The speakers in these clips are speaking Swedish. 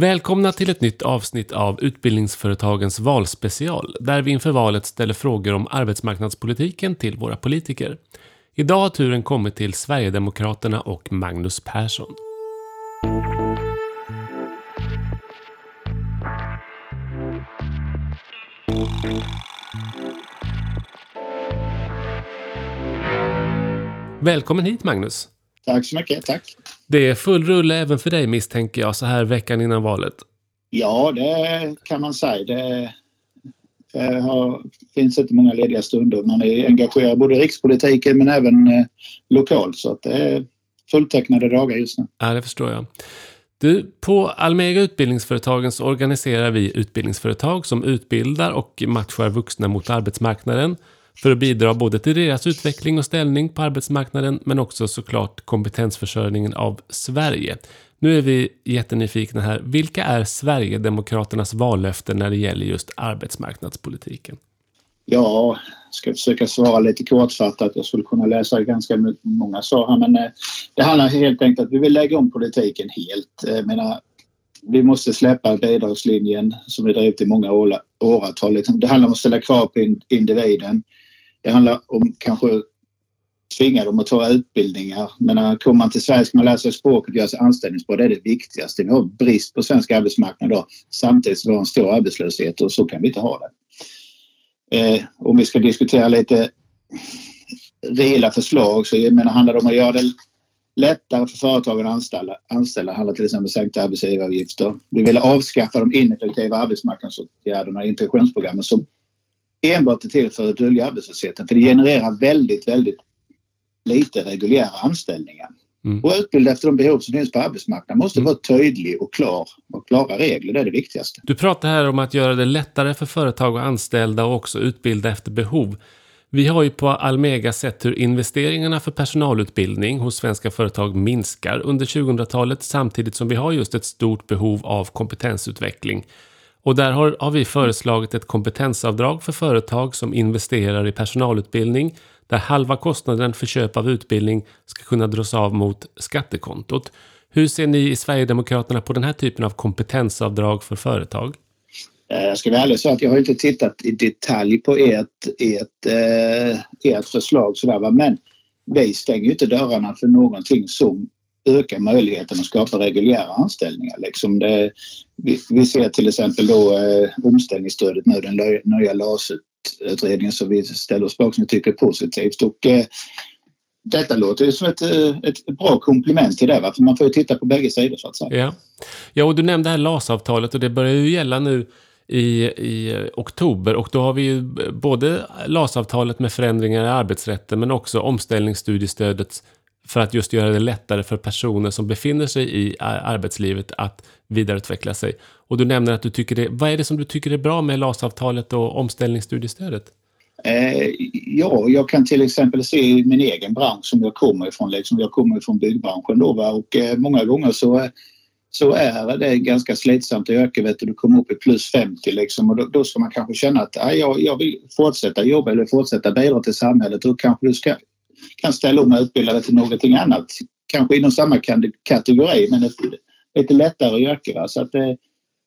Välkomna till ett nytt avsnitt av Utbildningsföretagens valspecial, där vi inför valet ställer frågor om arbetsmarknadspolitiken till våra politiker. Idag har turen kommit till Sverigedemokraterna och Magnus Persson. Välkommen hit Magnus! Tack så mycket, tack. Det är full rulle även för dig misstänker jag så här veckan innan valet. Ja, det kan man säga. Det, det har, finns inte många lediga stunder. Man är engagerad både i rikspolitiken men även eh, lokalt så att det är fulltecknade dagar just nu. Ja, det förstår jag. Du, på Almega Utbildningsföretagen så organiserar vi utbildningsföretag som utbildar och matchar vuxna mot arbetsmarknaden för att bidra både till deras utveckling och ställning på arbetsmarknaden men också såklart kompetensförsörjningen av Sverige. Nu är vi jättenyfikna här. Vilka är Sverigedemokraternas vallöften när det gäller just arbetsmarknadspolitiken? Ja, jag ska försöka svara lite kortfattat. Jag skulle kunna läsa ganska många svar här men eh, det handlar helt enkelt om att vi vill lägga om politiken helt. Jag menar, vi måste släppa bidragslinjen som vi drivit i många åratal. Liksom. Det handlar om att ställa krav på individen. Det handlar om kanske tvinga dem att ta utbildningar. Men när kommer man till Sverige ska man lära sig språket och göra sig anställningsbar. Det är det viktigaste. Vi har brist på svensk arbetsmarknad idag samtidigt som vi har en stor arbetslöshet och så kan vi inte ha det. Eh, om vi ska diskutera lite reella förslag så jag menar, handlar det om att göra det lättare för företagen att anställa. Anställa handlar till exempel om sänkta arbetsgivaravgifter. Vi vill avskaffa de ineffektiva arbetsmarknadsåtgärderna i integrationsprogrammet som enbart är till för att dölja arbetslösheten. För det genererar väldigt, väldigt lite reguljära anställningar. Mm. Och utbilda efter de behov som finns på arbetsmarknaden måste mm. vara tydlig och klar och klara regler. Det är det viktigaste. Du pratar här om att göra det lättare för företag att anställa och också utbilda efter behov. Vi har ju på Almega sett hur investeringarna för personalutbildning hos svenska företag minskar under 2000-talet samtidigt som vi har just ett stort behov av kompetensutveckling. Och där har, har vi föreslagit ett kompetensavdrag för företag som investerar i personalutbildning där halva kostnaden för köp av utbildning ska kunna dras av mot skattekontot. Hur ser ni i Sverigedemokraterna på den här typen av kompetensavdrag för företag? Eh, jag ska vara ärlig och säga att jag har inte tittat i detalj på ert, ert, eh, ert förslag sådär, men vi stänger ju inte dörrarna för någonting som öka möjligheten att skapa reguljära anställningar. Liksom det, vi, vi, ser till exempel då eh, omställningsstödet nu, den nya LAS-utredningen som vi ställer oss bakom som vi tycker är positivt. Och, eh, detta låter ju som ett, eh, ett bra komplement till det, va? för man får ju titta på bägge sidor så att säga. Ja, ja och du nämnde här LAS-avtalet och det börjar ju gälla nu i, i eh, oktober och då har vi ju eh, både LAS-avtalet med förändringar i arbetsrätten men också omställningsstudiestödet för att just göra det lättare för personer som befinner sig i arbetslivet att vidareutveckla sig. Och du nämner att du tycker det, vad är det som du tycker är bra med LAS-avtalet och omställningsstudiestödet? Eh, ja, jag kan till exempel se i min egen bransch som jag kommer ifrån, liksom, jag kommer ifrån byggbranschen då va? och eh, många gånger så så är det ganska slitsamt yrke. Vet du, du kommer upp i plus 50 liksom och då, då ska man kanske känna att ja, jag, jag vill fortsätta jobba eller fortsätta bidra till samhället. Då kanske du ska, kan ställa om och utbilda dig till någonting annat. Kanske inom samma kategori men ett lite lättare yrke. Så att det,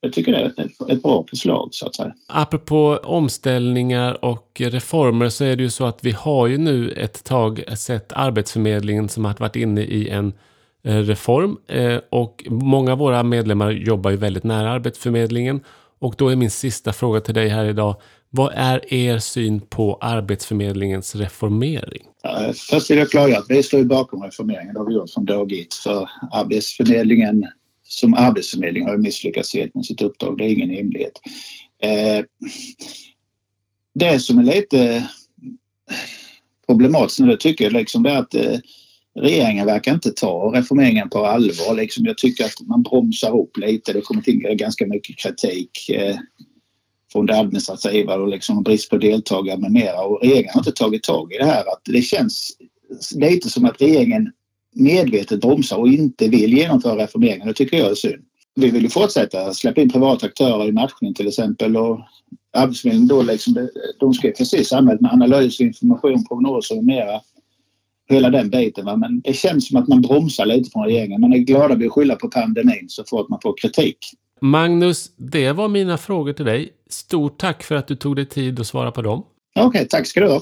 jag tycker det är ett, ett bra förslag så att säga. Apropå omställningar och reformer så är det ju så att vi har ju nu ett tag sett Arbetsförmedlingen som har varit inne i en eh, reform eh, och många av våra medlemmar jobbar ju väldigt nära Arbetsförmedlingen. Och då är min sista fråga till dig här idag. Vad är er syn på Arbetsförmedlingens reformering? Först vill jag klargöra att vi står bakom reformeringen. Det har vi gjort från dag ett. För Arbetsförmedlingen som arbetsförmedling har misslyckats helt med sitt uppdrag. Det är ingen hemlighet. Eh, det som är lite problematiskt nu tycker jag liksom det är att eh, regeringen verkar inte ta reformeringen på allvar. Liksom jag tycker att man bromsar upp lite. Det kommer till ganska mycket kritik eh, från det administrativa och liksom brist på deltagare med mera. Och regeringen har inte tagit tag i det här. Att det känns lite som att regeringen medvetet bromsar och inte vill genomföra reformeringen. Det tycker jag är synd. Vi vill ju fortsätta släppa in privata aktörer i matchning till exempel och Arbetsförmedlingen då liksom, de ska precis samhället med analys, information, prognoser och mera hela den biten. Va? Men det känns som att man bromsar lite från regeringen. Man är glada vid att skylla på pandemin så fort man får kritik. Magnus, det var mina frågor till dig. Stort tack för att du tog dig tid att svara på dem. Okej, okay, tack ska du ha.